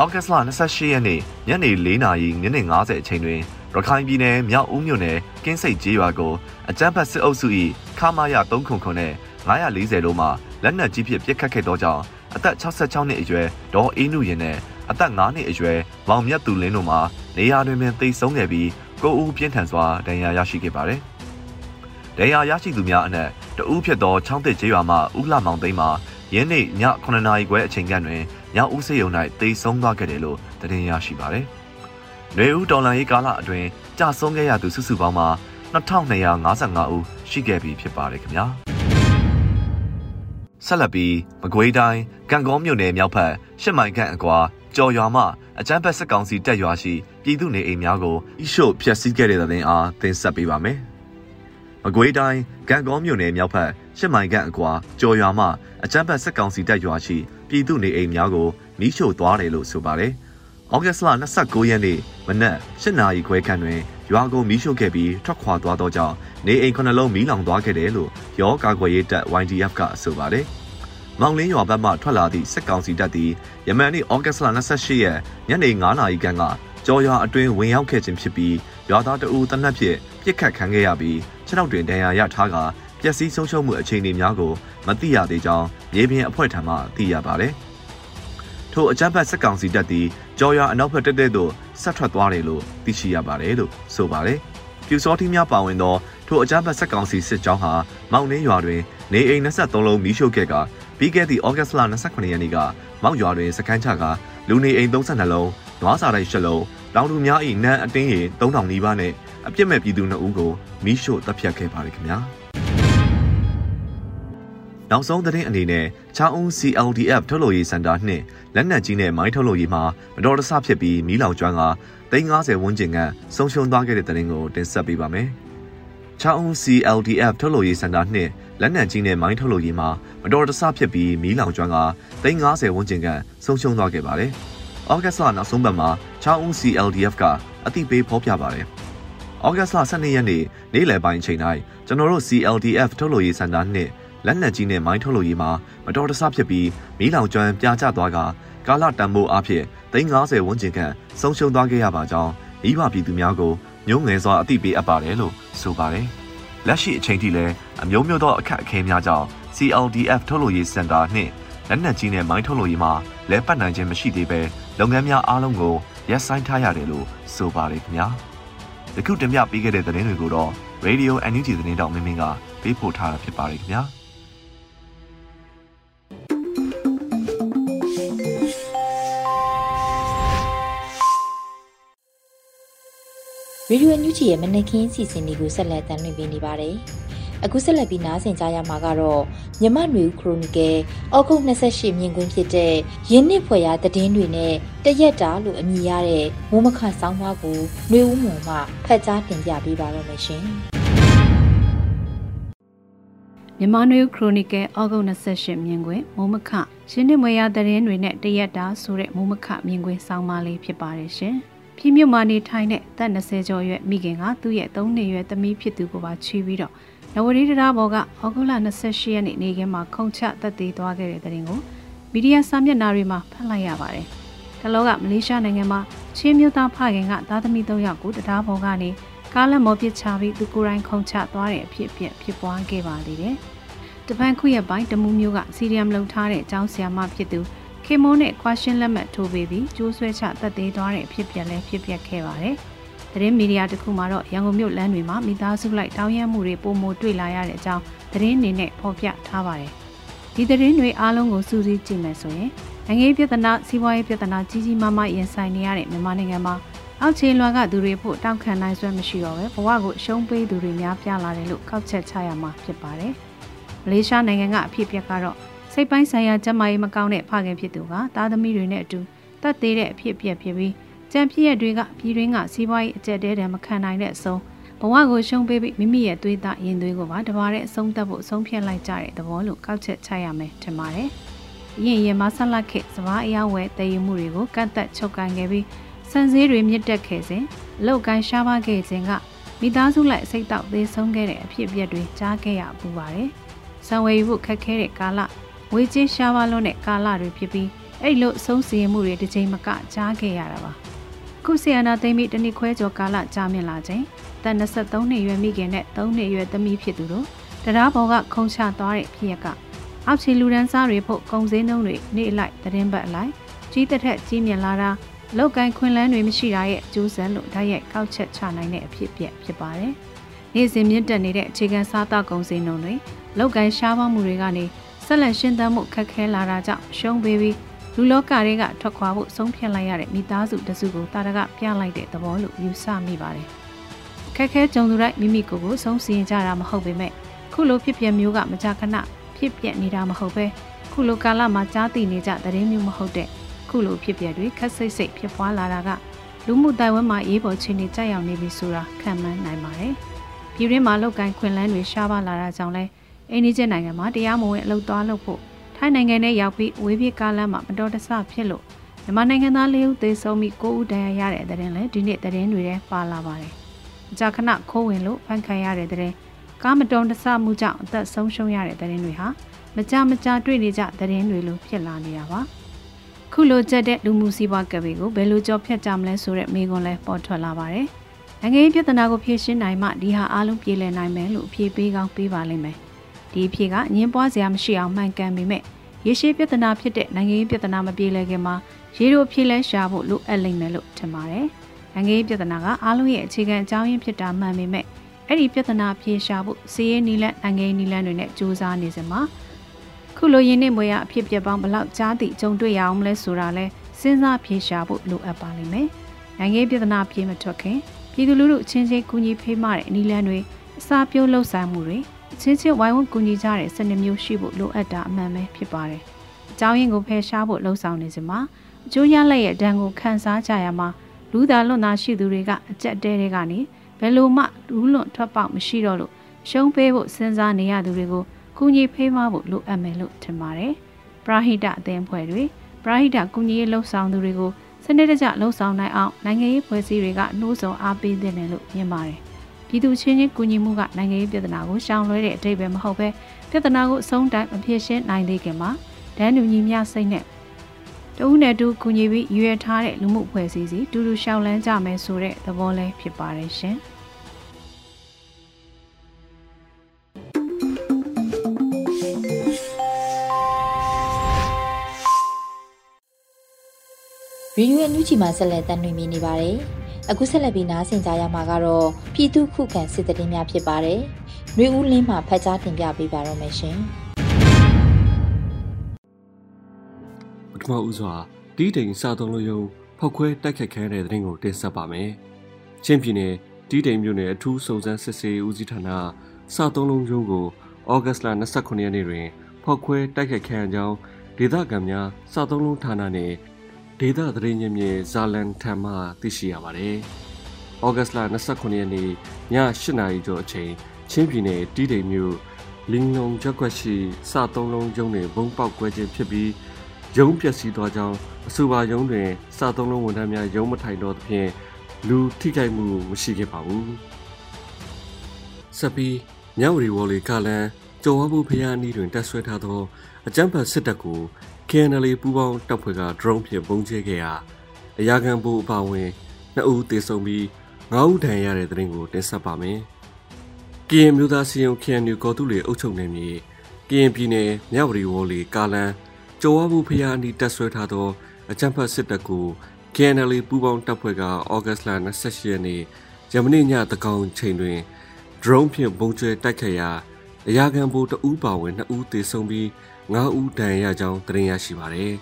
ဩဂတ်စ်လ28ရက်နေ့ညနေ4နာရီမိနစ်50အချိန်တွင်ရခိုင်ပြည်နယ်မြောက်ဦးမြို့နယ်ကင်းစိတ်ကျေးရွာကိုအကြမ်းဖက်စစ်အုပ်စု၏ခမာယ309နဲ့940တို့မှလက်နက်ကြီးဖြင့်ပစ်ခတ်ခဲ့သောကြောင့်အသက်66နှစ်အရွယ်ဒေါ်အေးနုရင်နဲ့အသက်9နှစ်အရွယ်မောင်မြတ်သူလင်းတို့မှနေရာတွင်ပင်တိတ်ဆုံးခဲ့ပြီးကိုဦးပြင်းထန်စွာဒဏ်ရာရရှိခဲ့ပါတယ်။ဒဏ်ရာရရှိသူများအနက်တဦးဖြစ်သောချောင်းတစ်ကျေးရွာမှဦးလှမောင်သိန်းမှာ ယင်းနေ့ည9နာရီခွဲအချိန်ကတွင်ညဦးစေယုံ၌တိတ်ဆုံးသွားခဲ့တယ်လို့သတင်းရရှိပါသည်။နေဦးတော်လန်ရေးကာလအတွင်းကြာဆုံးခဲ့ရသူစုစုပေါင်းမှာ2255ဦးရှိခဲ့ပြီဖြစ်ပါတယ်ခင်ဗျာ။ဆက်လက်ပြီးမကွေးတိုင်းကံကောမြို့နယ်မြောက်ဘက်ရှစ်မိုင်ခန့်အကွာကြော်ရွာမှအကျန်းဖက်စစ်ကောင်စီတပ်ရွာရှိပြည်သူနေအိမ်များကိုအရှို့ဖျက်ဆီးခဲ့တဲ့တဲ့အားတင်ဆက်ပေးပါမယ်။ မကွေးတိုင်းကံကောမြို့နယ်မြောက်ဘက်ရှစ်မိုင်ခန့်အကွာကြော်ရွာမှအကြမ်းဖက်စစ်ကောင်စီတပ်ရွာရှိပြည်သူနေအိမ်များကိုမီးရှို့သွားတယ်လို့ဆိုပါတယ်။ဩဂတ်စ်လ29ရက်နေ့မနက်8နာရီခွဲခန့်တွင်ရွာကိုမီးရှို့ခဲ့ပြီးထွက်ခွာသွားသောကြောင့်နေအိမ်ခုနှလုံးမီးလောင်သွားခဲ့တယ်လို့ရောကာကွယ်ရေးတပ် YDF ကဆိုပါတယ်။မောင်လင်းရွာဘက်မှထွက်လာသည့်စစ်ကောင်စီတပ်သည်ယမန်နေ့ဩဂတ်စ်လ28ရက်ညနေ9နာရီခန့်ကကြော်ရွာအတွင်းဝင်ရောက်ခဲ့ခြင်းဖြစ်ပြီးရွာသားတအူတနက်ဖြင့်ပြစ်ခတ်ခံခဲ့ရပြီး ခြေထောက်တွင်ဒဏ်ရာရထားကပျက်စီးဆုံးရှုံးမှုအခြေအနေများကိုမသိရသေးကြောင်းမြေပြင်အဖွဲ့ထံမှသိရပါတယ်။ထိုအကြမ်းဖက်စစ်ကောင်စီတပ်သည်ကြော်ရွာအနောက်ဘက်တက်တဲ့သို့ဆက်ထွက်သွားတယ်လို့သိရှိရပါတယ်လို့ဆိုပါတယ်။ပြူစောတိများပါဝင်သောထိုအကြမ်းဖက်စစ်ကောင်စီစစ်ကြောင်းဟာမောင်နှင်းရွာတွင်နေအိမ်23လုံးမီးရှို့ခဲ့ကပပြီးခဲ့သည့်ဩဂတ်စ်လ29ရက်နေ့ကမောက်ရွာတွင်စခန်းချကလူနေအိမ်32လုံး၊ နွားစာတိုက်8လုံး၊တောင်သူများ၏နန်းအတင်းရေ3000နီးပါးနဲ့အပြစ်မဲ့ပြည်သူ2ဦးကိုမိရှို့တပ်ဖြတ်ခဲ့ပါတယ်ခင်ဗျာ။နောက်ဆုံးသတင်းအနေနဲ့ချောင်းဦး CLDF ထုတ်လို့ရေးစင်တာနှင့်လက်နက်ကြီးနဲ့မိုင်းထုတ်လို့ရေးမှာမတော်တဆဖြစ်ပြီးမီးလောင်ကျွမ်းက350ဝန်းကျင်ကဆုံးရှုံးသွားခဲ့တဲ့သတင်းကိုတင်ဆက်ပေးပါမယ်။ချောင်းဦး CLDF ထုတ်လို့ရေးစင်တာနှင့်လက်နက်ကြီးနဲ့မိုင်းထုတ်လို့ရေးမှာမတော်တဆဖြစ်ပြီးမီးလောင်ကျွမ်းက350ဝန်းကျင်ကဆုံးရှုံးသွားခဲ့ပါတယ်။ ဩဂတ်စ်လနောက်ဆုံးပတ်မှာချောင်းဦး CLDF ကအသိပေးဖော်ပြပါတယ်။ဩဂတ်စ်လ12ရက်နေ့နေ့လယ်ပိုင်းချိန်တိုင်းကျွန်တော်တို့ CLDF ထုတ်လို့ရေးစင်တာနှင့်လက်နက်ကြီးနဲ့မိုင်းထုတ်လို့ရေးမှာမတော်တဆဖြစ်ပြီးမီးလောင်ကျွမ်းပြာကျသွားကကာလတန်ဖိုးအဖြစ်350ဝန်းကျင်ခန့်ဆုံးရှုံးသွားခဲ့ရပါကြောင်းမိဘပြည်သူများကိုညှိုးငယ်စွာအသိပေးအပ်ပါတယ်လို့ဆိုပါတယ်။လက်ရှိအချိန်ထိလည်းအမျိုးမျိုးသောအခက်အခဲများကြောင့် CLDF ထုတ်လို့ရေးစင်တာနှင့် လက်နက်ကြီးနဲ့မိုင်းထုတ်လို့ရေးမှာလဲပတ်နိုင်ခြင်းမရှိသေးပဲလုပ်ငန်းများအားလုံးကိုရပ်ဆိုင်းထားရတယ်လို့ဆိုပါတယ်ခင်ဗျာ။ဒီခုတင်ပြပေးခဲ့တဲ့သတင်းတွေကိုတော့ Radio NUG သတင်းတောင်မင်းမင်းကပေးပို့ထားတာဖြစ်ပါတယ်ခင်ဗျာ။ရေဒီယိုညူချီရဲ့မနက်ခင်းစီစဉ်တွေကိုဆက်လက်တင်ပြနေပါတယ်။ အခုဆက်လက်ပြီးနားဆင်ကြရမှာကတော့မြမနွေခရိုနီကယ်ဩဂုတ်28မြင်ကွင်းဖြစ်တဲ့ရင်းနှစ်ဖွယ်ရာသတင်းတွေနဲ့တရက်တာလို့အမည်ရတဲ့မိုးမခဆောင်းပါးကိုနှွေဦးမုံမှဖတ်ကြားတင်ပြပေးပါတော့မယ်ရှင်။မြန်မာနွေခရိုနီကယ်ဩဂုတ်28မြင်ကွင်းမိုးမခရင်းနှစ်မွေရာသတင်းတွေနဲ့တရက်တာဆိုတဲ့မိုးမခမြင်ကွင်းဆောင်းပါးလေးဖြစ်ပါတယ်ရှင်။ပြည်မြို့မှာနေထိုင်တဲ့သက်20ကျော်ရွယ်မိခင်ကသူ့ရဲ့3နှစ်ရွယ်သမီးဖြစ်သူကိုပါချီးပြီးတော့ နဝရီတရားဘော်ကဩဂုတ်လ28ရက်နေ့နေခင်းမှာခုံချတက်သေးသွားခဲ့တဲ့တဲ့ရင်ကိုမီဒီယာစာမျက်နှာတွေမှာဖတ်လိုက်ရပါတယ်။တလောကမလေးရှားနိုင်ငံမှာချင်းမြို့သားဖခင်ကသားသမီး3ယောက်ကိုတရားဘော်ကနေကားလက်မော်ပစ်ချပြီးသူကိုယ်တိုင်ခုံချသွားတဲ့အဖြစ်အပျက်ဖြစ်ပွားခဲ့ပါသေးတယ်။တပန်ခုရဲ့ပိုင်းတမူးမျိုးကစီရီယမ်လုံထားတဲ့အကြောင်းဆရာမဖြစ်သူခေမိုးနဲ့ကွာရှင်းလက်မှတ်ထိုးပေးပြီးကျိုးဆွဲချတက်သေးသွားတဲ့အဖြစ်ပြန်လဲဖြစ်ပျက်ခဲ့ပါတယ်။ သတင်းမီဒီယာတစ်ခုမှာတော့ရန်ကုန်မြို့လမ်းတွေမှာမိသားစုလိုက်တောင်းရမ်းမှုတွေပုံမတွေ့လာရတဲ့အကြောင်းသတင်းအနေနဲ့ဖော်ပြထားပါတယ်။ဒီသတင်းတွေအားလုံးကိုစူးစီးကြည့်မယ်ဆိုရင်နိုင်ငံရေးပြဿနာစီးပွားရေးပြဿနာကြီးကြီးမားမားရင်ဆိုင်နေရတဲ့မြန်မာနိုင်ငံမှာအောက်ခြေလွှာကသူတွေဖို့တောက်ခံနိုင်စွမ်းမရှိတော့ပဲဘဝကိုရှုံးပေးသူတွေများပြားလာတယ်လို့ကောက်ချက်ချရမှာဖြစ်ပါတယ်။မလေးရှားနိုင်ငံကအဖြစ်ပြက်ကတော့စိတ်ပိုင်းဆိုင်ရာကျန်းမာရေးမကောင်းတဲ့ဖခင်ဖြစ်သူကသားသမီးတွေနဲ့အတူတတ်သေးတဲ့အဖြစ်အပျက်ဖြစ်ပြီး ကြံဖြစ်ရတွေကပြည်တွင်းကစီးပွားရေးအကျက်တဲတံမခံနိုင်တဲ့အဆုံးဘဝကိုရှုံးပေးပြီးမိမိရဲ့သွေးသားရင်သွေးကိုပါတပါတဲ့အဆုံးသတ်ဖို့အဆုံးဖြတ်လိုက်ကြတဲ့သဘောလို့ကောက်ချက်ချရမယ်ထင်ပါတယ်။ရင်ရင်မဆလတ်ခေစဘာအယောဝဲတည်ယူမှုတွေကိုကန့်သက်ချုပ်ကန်ခဲ့ပြီးစံစည်းတွေမြင့်တက်ခဲ့စဉ်လောက်ကိုင်းရှားပါခဲ့ခြင်းကမိသားစုလိုက်စိတ်တောက်သေးဆုံးခဲ့တဲ့အဖြစ်အပျက်တွေကြားခဲ့ရပူပါတယ်။စံဝယ်ယူဖို့ခက်ခဲတဲ့ကာလငွေကြေးရှားပါလို့နဲ့ကာလတွေဖြစ်ပြီးအဲ့လိုအဆုံးစီရင်မှုတွေတစ်ချိန်မကကြားခဲ့ရတာပါ ခုဆီယနာသိမ့်ပြီးတနည်းခွဲကျော်ကာလကြာမြင့်လာချိန်တန်23နှစ်ရွယ်မိခင်နဲ့3နှစ်ရွယ်သမီးဖြစ်သူတို့တရားပေါ်ကခုံချသွားတဲ့ဖြစ်ရကအောက်ခြေလူဒန်းစားတွေဖို့ကုံစင်းနှုံးတွေနေလိုက်သတင်းပတ်အလိုက်ကြီးတစ်ထက်ကြီးမြင့်လာတာလောက်ကိုင်းခွင်လန်းတွေမရှိတာရဲ့ကျိုးစံလို့ဓာတ်ရိုက်ကောက်ချက်ချနိုင်တဲ့အဖြစ်အပျက်ဖြစ်ပါတယ်။နေ့စဉ်မြင့်တက်နေတဲ့အခြေခံစားသောက်ကုန်စည်နှုန်းတွေလောက်ကိုင်းရှားပါမှုတွေကနေဆက်လက်ရှင်းသမ်းမှုခက်ခဲလာတာကြောင့်ရှုံးပေးပြီး လူလောကတွေကထွက်ခွာဖို့ဆုံးဖြတ်လိုက်ရတဲ့မိသားစုတစုကိုတာရကပြလိုက်တဲ့သဘောလို့ယူဆမိပါတယ်။ခက်ခဲကြုံသူတိုင်းမိမိကိုယ်ကိုဆုံးစီရင်ကြတာမဟုတ်ပေမဲ့ခုလိုဖြစ်ပျက်မျိုးကမကြာခဏဖြစ်ပျက်နေတာမဟုတ်ပဲခုလိုကာလမှာကြားသိနေကြသတင်းမျိုးမဟုတ်တဲ့ခုလိုဖြစ်ပျက်တွေခက်စိတ်စိတ်ဖြစ်ပွားလာတာကလူမှုတိုင်ဝမ်မှာရေးပေါ်ချင်းနေကြရောက်နေပြီဆိုတာခံမှန်းနိုင်ပါတယ်။ပြည်တွင်းမှာလောက်ကိုင်းခွင်လန်းတွေရှားပါလာတာကြောင့်လဲအိန္ဒိယနိုင်ငံမှာတရားမဝင်အလုပ်သွားလုပ်ဖို့ ထိုင်းနိုင်ငံနဲ့ရောက်ပြီးဝေးပြေးကားလမ်းမှာမတော်တဆဖြစ်လို့မြန်မာနိုင်ငံသား၄ဦးသေဆုံးပြီး9ဦးဒဏ်ရာရတဲ့တဲ့ရင်လည်းဒီနေ့တဲ့ရင်တွေထဲပါလာပါတယ်။ကြာခဏခိုးဝင်လို့ဖန်ခံရတဲ့တဲ့ရင်ကားမတော်တဆမှုကြောင့်အသက်ဆုံးရှုံးရတဲ့တဲ့ရင်တွေဟာမကြမကြတွေ့နေကြတဲ့ရင်တွေလိုဖြစ်လာနေတာပါ။ခုလိုကြက်တဲ့လူမှုစီးပွားကပ်ဘေးကိုဘယ်လိုကြောဖြတ်ကြမလဲဆိုတဲ့မေးခွန်းလဲပေါ်ထွက်လာပါတယ်။နိုင်ငံရေးပြဿနာကိုဖြေရှင်းနိုင်မှဒီဟာအားလုံးပြေလည်နိုင်မယ်လို့အဖြေပေးကောင်းပေးပါလိမ့်မယ်။ ဒီအဖြစ်ကငင်းပွားစရာမရှိအောင်မှန်ကန်ပေမဲ့ရေရှည်ပြဿနာဖြစ်တဲ့နိုင်ငံရေးပြဿနာမပြေလည်ခင်မှာရေတို့ဖြေလဲရှာဖို့လိုအပ်လိမ့်မယ်လို့ထင်ပါတယ်။နိုင်ငံရေးပြဿနာကအားလုံးရဲ့အခြေခံအကြောင်းရင်းဖြစ်တာမှန်ပေမဲ့အဲ့ဒီပြဿနာဖြေရှာဖို့စီးရဲနီလန်နိုင်ငံရေးနီလန်တွေနဲ့စူးစမ်းနေစမှာခုလိုရင်းနှီးမွေရအဖြစ်ပြပေါင်းဘလောက်ကြားသည့်ကြုံတွေ့ရအောင်မလဲဆိုတာလဲစဉ်းစားဖြေရှာဖို့လိုအပ်ပါလိမ့်မယ်။နိုင်ငံရေးပြည်ထနာပြေးမထွက်ခင်ပြည်သူလူထုအချင်းချင်းကူညီဖေးမတဲ့အနည်းလန်းတွေအစာပြုံးလှုပ်ဆောင်မှုတွေ အချင်းချင်းဝိုင်းဝန်းကူညီကြတဲ့စနစ်မျိုးရှိဖို့လိုအပ်တာအမှန်ပဲဖြစ်ပါတယ်။အကြောင်းရင်းကိုဖယ်ရှားဖို့လှုံ့ဆော်နေစမှာအကျိုးရလက်ရဲ့ဒဏ်ကိုခံစားကြရမှာလူသားလွတ်သားရှိသူတွေကအကြက်တဲတွေကနေဘယ်လိုမှလူးလွန်ထွက်ပေါက်မရှိတော့လို့ရှုံးပေးဖို့စဉ်းစားနေရသူတွေကိုကူညီဖေးမဖို့လိုအပ်မယ်လို့ထင်ပါတယ်။ပရာဟိတအသင်းဖွဲ့တွေပရာဟိတကူညီရေးလှုပ်ဆောင်သူတွေကိုစနစ်တကျလှုပ်ဆောင်နိုင်အောင်နိုင်ငံရေးဖွဲ့စည်းတွေကနှိုးဆော်အားပေးသင့်တယ်လို့မြင်ပါတယ်။ ပြည်သူချင်းချင်းကူညီမှုကနိုင်ငံရေးပြည်ထနာကိုရှောင်လွှဲတဲ့အတိတ်ပဲမဟုတ်ပဲပြည်ထနာကိုအဆုံးတိုင်းမဖြစ်ရှင်းနိုင်သေးခင်မှာဒန်းတူညီမျှစိတ်နဲ့တဦးနဲ့တူကူညီပြီးရွေထားတဲ့လူမှုဖွဲ့စည်းစီတူတူရှောင်လန်းကြမယ်ဆိုတဲ့သဘောလေးဖြစ်ပါတယ်ရှင်။ရေဒီယိုအန်ယူဂျီမှာဆက်လက်တင်ပြနေပါတယ်။ အခုဆက်လက်ပြီးနားဆင်ကြရမှာကတော့ပြည်သူခုခံစစ်တရင်များဖြစ်ပါတယ်။နှွေဦးလင်းမှဖတ်ကြားတင်ပြပေးပါတော့မယ်ရှင်။ပထမဦးစွာတီးတိန်စာသုံးလို့ယုံဖောက်ခွဲတိုက်ခတ်ခဲတဲ့တဲ့ရင်ကိုတင်ဆက်ပါမယ်။ချင်းပြည်နယ်တီးတိန်မြို့နယ်အထူးစုံစမ်းစစ်ဆေးဦးစီးဌာနစာသုံးလုံးယုံကိုဩဂတ်စ်လ29ရက်နေ့တွင်ဖောက်ခွဲတိုက်ခတ်ခဲကြောင်းဒေသခံများစာသုံးလုံးဌာနနှင့် ဒေသသတင်းရင်းမြစ်ဇာလန်ထံမှသိရှိရပါတယ်။ဩဂတ်စ်လ29ရက်နေ့ည8နာရီကျော်အချိန်ချင်းပြည်နယ်တီးတိမ်မြို့လင်းလုံးချက်ွက်ရှိစသုံးလုံးကျုံတွင်ဘုံပေါက်ကွဲခြင်းဖြစ်ပြီးရုံးပျက်စီးသွားကြောင်းအဆိုပါရုံးတွင်စသုံးလုံးဝန်ထမ်းများရုံးမထိုင်တော့သဖြင့်လူထိခိုက်မှုမရှိခဲ့ပါဘူး။ဆက်ပြီးမြောက်ရီဝေါ်လီကလန်ကျော်ဝဘူးဖျားနီးတွင်တက်ဆွဲထားသောအကြမ်းဖက်စစ်တပ်ကို KNL ပူးပေါင်းတပ်ဖွဲ့က drone ဖြင့်ပုံကျဲခဲ့ရာအရာခံဘူအပါဝင်နှစ်ဦးသေဆုံးပြီးငါးဦးဒဏ်ရာရတဲ့တဲ့ရင်ကိုတင်ဆက်ပါမယ်။ KN မျိုးသားစီယုံ KNU ကော်တူလေအုပ်ချုပ်နေမြေ KN ပြည်နယ်မြဝတီဝေါ်လီကာလန်ကျော်ဝဘူးဖျားအနီးတက်ဆွဲထားသောအကြမ်းဖက်စစ်တပ်ကို KNL ပူးပေါင်းတပ်ဖွဲ့ကဩဂတ်စ်လ28ရက်နေ့ဂျမနီညတကောင်ချိန်တွင် drone ဖြင့်ပုံကျဲတိုက်ခတ်ရာအရာခံဘူတအူးပါဝင်နှစ်ဦးသေဆုံးပြီး 9ဦးဒဏ်ရာရကြောင်းသတင်းရရှိပါတယ်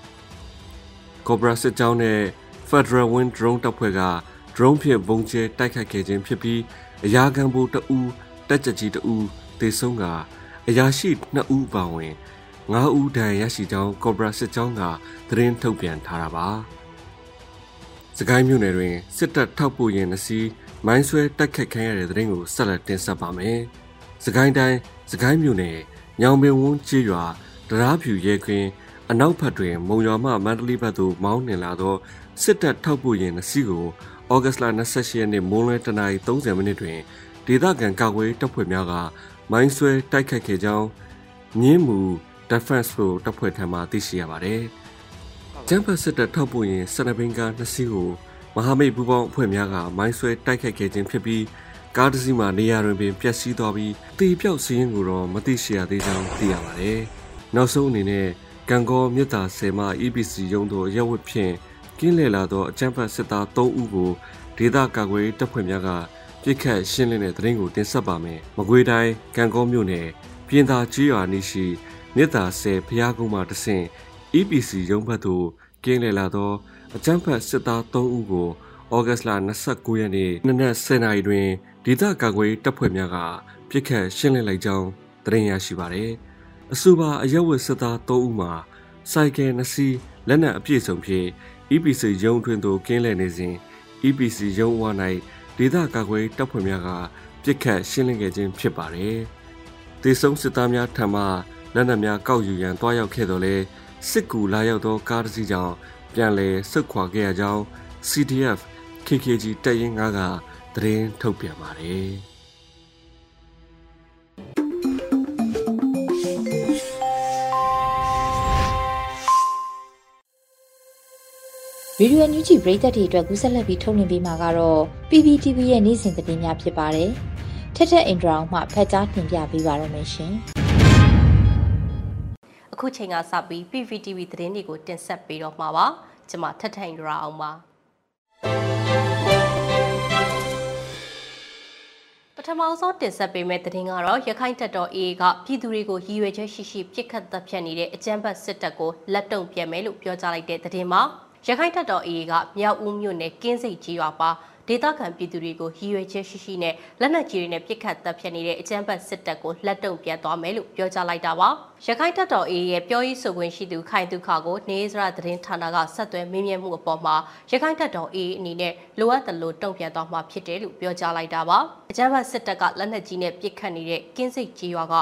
။ Cobra စစ်ကြောင်းနဲ့ Federal Wind Drone တပ်ဖွဲ့က drone ဖြင့်ပုံကျဲတိုက်ခတ်ခဲ့ခြင်းဖြစ်ပြီးအရာခံဘူတအူးတက်ကြကြီးတအူးသေဆုံးကအရာရှိ2ဦးပါဝင်9ဦးဒဏ်ရာရရှိကြောင်း Cobra စစ်ကြောင်းကသတင်းထုတ်ပြန်ထားတာပါ။စကိုင်းမြို့နယ်တွင်စစ်တပ်ထောက်ပို့ရင်နှစီမိုင်းဆွဲတိုက်ခတ်ခံရတဲ့သတင်းကိုဆက်လက်တင်ဆက်ပါမယ်။စကိုင်းတိုင်းစကိုင်းမြို့နယ်ညောင်ပင်ဝန်းကျေးရွာ တရားဖြူရဲခွင်းအနောက်ဘက်တွင် မုံရွာမှမန္တလေးဘက်သို့မောင်းနှင်လာသောစစ်တပ်ထောက်ပို့ရင်နှစီကိုဩဂတ်စ်လ28ရက်နေ့မိုးလွဲတနာရီ30မိနစ်တွင်ဒေသခံကာကွယ်တပ်ဖွဲ့များကမိုင်းဆွဲတိုက်ခတ်ခဲ့ကြောင်းညင်းမူ Defense Force တပ်ဖွဲ့ထံမှသိရှိရပါတယ်။ကျန်းဖတ်စစ်တပ်ထောက်ပို့ရင်စနဘင်ကာနှစီကိုမဟာမိတ်ပူးပေါင်းအဖွဲ့များကမိုင်းဆွဲတိုက်ခတ်ခဲ့ခြင်းဖြစ်ပြီးကားတစ်စီးမှနေရာတွင်ပင်ပျက်စီးသွားပြီးတေပြောက်စီးရင်ကိုတော့မသိရှိရသေးကြောင်းသိရပါတယ်။ နောက်ဆုံးအနေနဲ့ကံကောမြစ်တာဆယ်မ EPC ရုံးသို့ရက်ဝတ်ဖြင့်ကင်းလည်လာသောအကြမ်းဖက်စစ်သား3ဦးကိုဒေသကာကွယ်တပ်ဖွဲ့များကပြစ်ခတ်ရှင်းလင်းတဲ့သတင်းကိုတင်ဆက်ပါမယ်။မကွေးတိုင်းကံကောမြို့နယ်ပြင်သာကြီးရွာနီးရှိမြစ်တာဆယ်ဖျားကုန်းမှတဆင့် EPC ရုံးဘက်သို့ကင်းလည်လာသောအကြမ်းဖက်စစ်သား3ဦးကိုဩဂတ်စ်လ29ရက်နေ့နနက်10:00နာရီတွင်ဒေသကာကွယ်တပ်ဖွဲ့များကပြစ်ခတ်ရှင်းလင်းလိုက်ကြောင်းသတင်းရရှိပါရသည်။ အဆိုပါအရက်ဝတ်စစ်သား၃ဦးမှာစိုက်ကယ်နှစ်စီးလက်နက်အပြည့်စုံဖြင့် EPC ရုံးထွင်းသို့ကင်းလှည့်နေစဉ် EPC ရုံးဝါ၌ဒေသကာကွယ်တပ်ဖွဲ့များကပြစ်ခတ်ရှင်းလင်းခဲ့ခြင်းဖြစ်ပါတယ်။ဒေဆုံစစ်သားများထံမှလက်နက်များကောက်ယူရန်တွားရောက်ခဲ့တော်လဲစစ်ကူလာရောက်သောကားတစ်စီးကြောင့်ပြန်လည်ဆုတ်ခွာခဲ့ရကြောင်း CDF KKG တပ်ရင်း9ကသတင်းထုတ်ပြန်ပါတယ်။ ရေဒီယိုညူချီပရိသတ်တွေအတွက်ကူးဆက်လက်ပြီးထုတ်လွှင့်ပေးမှာကတော့ PPTV ရဲ့နေ့စဉ်သတင်းများဖြစ်ပါတယ်။ထက်ထက်အင်ဒရာအောင်မှဖတ်ကြားတင်ပြပေးပါရမရှင်။အခုချိန်ကစပြီး PPTV သတင်းတွေကိုတင်ဆက်ပေးတော့မှာပါ။ကျွန်မထက်ထက်အင်ဒရာအောင်ပါ။တပထမဆုံးတင်ဆက်ပေးမယ့်သတင်းကတော့ရခိုင်တပ်တော် AA ကပြည်သူတွေကိုရည်ရွယ်ချက်ရှိရှိပြစ်ခတ်တပ်ဖြတ်နေတဲ့အကြမ်းဖက်စစ်တပ်ကိုလက်တုံပြန်မယ်လို့ပြောကြားလိုက်တဲ့သတင်းမှာ ရခိုင်တပ်တော် AA ကမြောက်ဦးမြို့နယ်ကင်းစိတ်ကြီးရွာပါဒေသခံပြည်သူတွေကိုရည်ရွယ်ချက်ရှိရှိနဲ့လက်နက်ကြီးတွေနဲ့ပစ်ခတ်တပ်ဖြတ်နေတဲ့အကြမ်းဖက်စစ်တပ်ကိုလက်တုံပြန်သွားမယ်လို့ပြောကြားလိုက်တာပါရခိုင်တပ်တော် AA ရဲ့ပြောရေးဆိုခွင့်ရှိသူခိုင်သူခါကိုနေစရသတင်းဌာနကဆက်သွယ်မင်းမြတ်မှုအပေါ်မှာရခိုင်တပ်တော် AA အနေနဲ့လိုအပ်တယ်လို့တုံ့ပြန်သွားမှာဖြစ်တယ်လို့ပြောကြားလိုက်တာပါအကြမ်းဖက်စစ်တပ်ကလက်နက်ကြီးနဲ့ပစ်ခတ်နေတဲ့ကင်းစိတ်ကြီးရွာက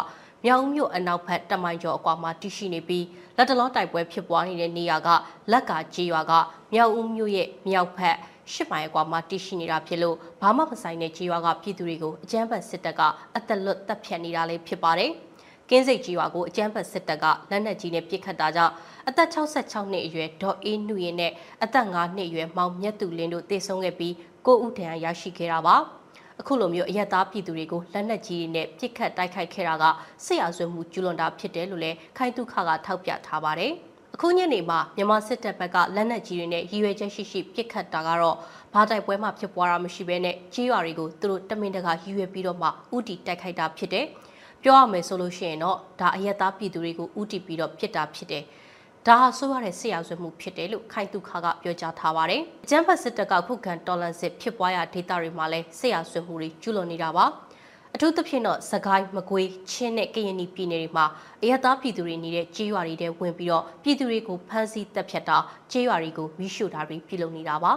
မြောင်မြို့အနောက်ဘက်တမိုင်ကျော်အကွာမှာတရှိနေပြီးလက်တလောတိုက်ပွဲဖြစ်ပွားနေတဲ့နေရာကလက်ကာကြီးရွာကမြောက်ဦးမြို့ရဲ့မြောက်ဘက်ရှစ်မိုင်အကွာမှာတည်ရှိနေတာဖြစ်လို့ဘာမှမဆိုင်တဲ့ကြီးရွာကပြည်သူတွေကိုအကြမ်းဖက်စစ်တပ်ကအသက်လွတ်တပ်ဖြတ်နေတာလည်းဖြစ်ပါတယ်။ကင်းစိတ်ကြီးရွာကိုအကြမ်းဖက်စစ်တပ်ကလက်နက်ကြီးနဲ့ပစ်ခတ်တာကြောင့်အသက်66နှစ်အရွယ်ဒေါ်အေးနုရင်နဲ့အသက်9နှစ်အရွယ်မောင်မြတ်သူလင်းတို့တေဆုံးခဲ့ပြီးကိုဦးထံရရှိခဲ့တာပါ။ အခုလိုမျိုးအရက်သားပြည်သူတွေကိုလက်နက်ကြီးတွေနဲ့ပစ်ခတ်တိုက်ခိုက်ခဲ့တာကစစ်ရာဇဝတ်မှုကျူးလွန်တာဖြစ်တယ်လို့လည်းခိုင်တုခကထောက်ပြထားပါတယ်။အခုညနေမှာမြန်မာစစ်တပ်ဘက်ကလက်နက်ကြီးတွေနဲ့ရည်ရွယ်ချက်ရှိရှိပစ်ခတ်တာကတော့ဘာတိုက်ပွဲမှဖြစ်ပွားတာမရှိဘဲနဲ့ကြီးရွာတွေကိုသူတို့တမင်တကာရည်ရွယ်ပြီးတော့မှဥတီတိုက်ခိုက်တာဖြစ်တယ်။ပြောရမယ်ဆိုလို့ရှိရင်တော့ဒါအယက်သားပြည်သူတွေကိုဥတီပြီးတော့ပစ်တာဖြစ်တယ်။ ဒါဟာဆိုရတဲ့ဆရာဆွေမှုဖြစ်တယ်လို့ခိုင်တုခါကပြောကြားထားပါတယ်။အကြမ်းဖက်စစ်တပ်ကခုခံတော်လန်စစ်ဖြစ်ပွားရာဒေသတွေမှာလည်းဆရာဆွေမှုတွေကျူးလွန်နေတာပါ။အထူးသဖြင့်တော့စကိုင်းမကွေးချင်းနဲ့ကရင်ပြည်နယ်တွေမှာအရသာပြည်သူတွေနေတဲ့ကြေးရွာတွေထဲဝင်ပြီးတော့ပြည်သူတွေကိုဖမ်းဆီးတပ်ဖြတ်တာကြေးရွာတွေကိုမိရှို့တာတွေပြုလုပ်နေတာပါ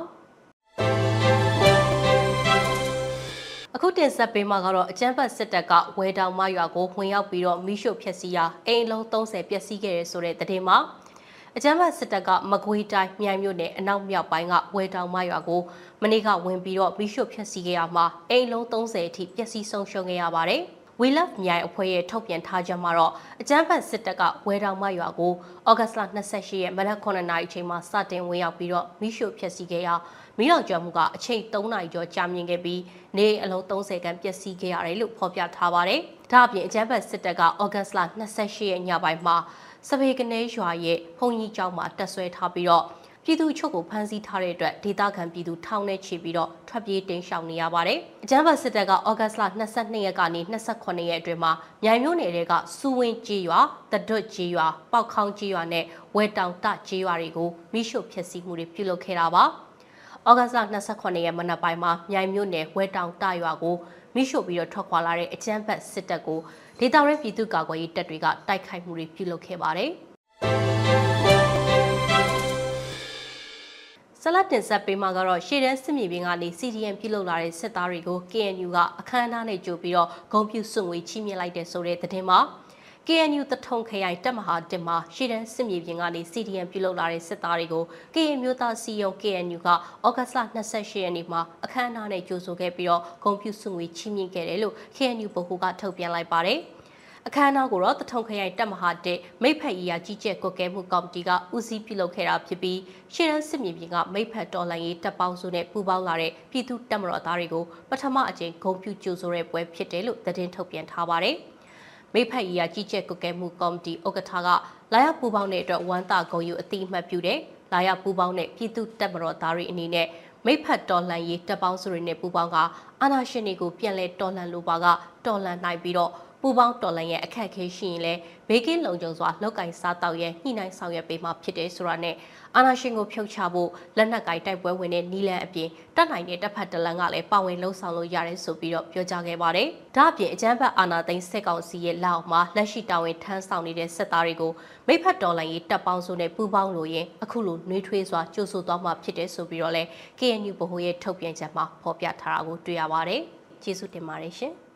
အခုတင်ဆက်ပေးမှာကတော့အကျန်းဖတ်စစ်တပ်ကဝဲတောင်မရွာကိုဝင်ရောက်ပြီးတော့မိရှို့ဖျက်ဆီးရာအိမ်လုံး30ပျက်စီးခဲ့ရဆိုတဲ့တဲ့မှာ အကြမ်းဖက်စစ်တပ်ကမကွေးတိုင်းမြိုင်မြို့နယ်အနောက်မြောက်ပိုင်းကဝဲတောင်မရွာကိုမနေ့ကဝင်ပြီးတော့မိရှုဖျက်ဆီးခဲ့ရမှာအိမ်လုံး30အထိပျက်စီးဆုံးရှုံးခဲ့ရပါတယ်။ We Love မြိုင်အဖွဲ့ရဲ့ထုတ်ပြန်ထားချက်မှာတော့အကြမ်းဖက်စစ်တပ်ကဝဲတောင်မရွာကိုဩဂတ်စ်လ28ရက်မနက်9နာရီအချိန်မှာစတင်ဝင်ရောက်ပြီးတော့မိရှုဖျက်ဆီးခဲ့ရာမိလောင်ကျွမ်းမှုကအချိန်3နာရီကျော်ကြာမြင့်ခဲ့ပြီးနေအလုံး30ခန်းပျက်စီးခဲ့ရတယ်လို့ဖော်ပြထားပါတယ်။ဒါအပြင်အကြမ်းဖက်စစ်တပ်ကဩဂတ်စ်လ28ရက်ညပိုင်းမှာ စပေကနေရွာရဲ့ဖုန်ကြီးကျောင်းမှာတက်ဆွဲထားပြီးတော့ပြည်သူချုပ်ကိုဖမ်းဆီးထားတဲ့အတွက်ဒေသခံပြည်သူထောင်နဲ့ချီပြီးတော့ထွက်ပြေးတိမ်းရှောင်နေရပါတယ်။အကြမ်းဖက်စစ်တပ်ကဩဂတ်စ်လ22ရက်ကနေ28ရက်အတွင်းမှာမြိုင်မြို့နယ်တွေကစူဝင်းကြီးရွာတဒွတ်ကြီးရွာပေါက်ခေါင်းကြီးရွာနဲ့ဝဲတောင်တကြီးရွာတွေကိုမိရှုဖျက်ဆီးမှုတွေပြုလုပ်ခဲ့တာပါ။ဩဂတ်စ်လ28ရက်မနက်ပိုင်းမှာမြိုင်မြို့နယ်ဝဲတောင်တရွာကိုမိရှုပြီးတော့ထွက်ခွာလာတဲ့အကြမ်းဖက်စစ်တပ်ကို ဒေသရဲပြည်သူ့ကာကွယ်ရေးတပ်တွေကတိုက်ခိုက်မှုတွေပြုလုပ်ခဲ့ပါတယ်။ဆလတ်တင်ဆက်ပေးမှာကတော့ရှေ့တန်းစစ်မြေပြင်ကနေ CDM ပြုလုပ်လာတဲ့စစ်သားတွေကို KNU ကအခမ်းအနားနဲ့ကြိုပြီးတော့ဂုံပြူစွန့်ငွေချီးမြှင့်လိုက်တဲ့ဆိုတဲ့သတင်းမှာ KNU တထုံခရိုင်တပ်မဟာတင်မှာရှေ့တန်းစစ်မြေပြင်ကနေ CDM ပြုလုပ်လာတဲ့စစ်သားတွေကို KNU မျိုးသားစီယုံ KNU ကဩဂတ်စ်လ28ရက်နေ့မှာအခမ်းအနားနဲ့ကြိုဆိုခဲ့ပြီးတော့ဂုံပြူစွန့်ငွေချီးမြှင့်ခဲ့တယ်လို့ KNU ဗဟိုကထုတ်ပြန်လိုက်ပါတယ်။အခမ်းအနားကိုတော့တထုံခရိုင်တပ်မဟာတစ်မိဖက်ရီယာကြီးကျယ်ကွက်ကဲမှုကော်မတီကဦးစီးပြုလုပ်ခဲ့တာဖြစ်ပြီးရှေ့တန်းစစ်မြေပြင်ကမိဖက်တော်လှန်ရေးတပ်ပေါင်းစုနဲ့ပူးပေါင်းလာတဲ့ပြည်သူတပ်မတော်သားတွေကိုပထမအကြိမ်ဂုဏ်ပြုကြိုဆိုတဲ့ပွဲဖြစ်တယ်လို့သတင်းထုတ်ပြန်ထားပါတယ်။ မိဖက်ရီယာကြီးကျယ်ကွက်ကဲမှုကော်မတီဥက္ကဋ္ဌကလာရပူးပေါင်းတဲ့အတွက်ဝမ်းသာဂုဏ်ယူအတိအမှတ်ပြုတယ်။လာရပူးပေါင်းတဲ့ပြည်သူတပ်မတော်သားတွေအနေနဲ့မိဖက်တော်လှန်ရေးတပ်ပေါင်းစုတွေနဲ့ပူးပေါင်းကအာဏာရှင်တွေကိုပြန်လည်တော်လှန်လိုပါကတော်လှန်နိုင်ပြီးတော့ ပူပေါင်းတော်လှန်ရဲ့အခက်အခဲရှိရင်လည်းဘေးကင်းလုံခြုံစွာလောက်ကင်စားတောက်ရဲ့ညှိနှိုင်းဆောင်ရွက်ပေးမှဖြစ်တယ်ဆိုတာနဲ့အာဏာရှင်ကိုဖျောက်ချဖို့လက်နက်ကင်တိုက်ပွဲဝင်တဲ့နီလန်အပြင်တပ်နိုင်တဲ့တပ်ဖက်တလန်ကလည်းပါဝင်လှုံ့ဆော်လို့ရတယ်ဆိုပြီးတော့ပြောကြားခဲ့ပါတယ်။ဒါ့အပြင်အကြမ်းဖက်အာဏာသိမ်းစစ်ကောင်စီရဲ့လက်အောက်မှာလက်ရှိတာဝန်ထမ်းဆောင်နေတဲ့စစ်သားတွေကိုမိဖက်တော်လှန်ရေးတပ်ပေါင်းစုနဲ့ပူးပေါင်းလို့ရင်အခုလိုနှွေးထွေးစွာကြိုးဆိုသွားမှာဖြစ်တယ်ဆိုပြီးတော့လဲ KNU ဗဟိုရဲ့ထုတ်ပြန်ချက်မှာဖော်ပြထားတာကိုတွေ့ရပါတယ်။ကျေးဇူးတင်ပါတယ်ရှင်။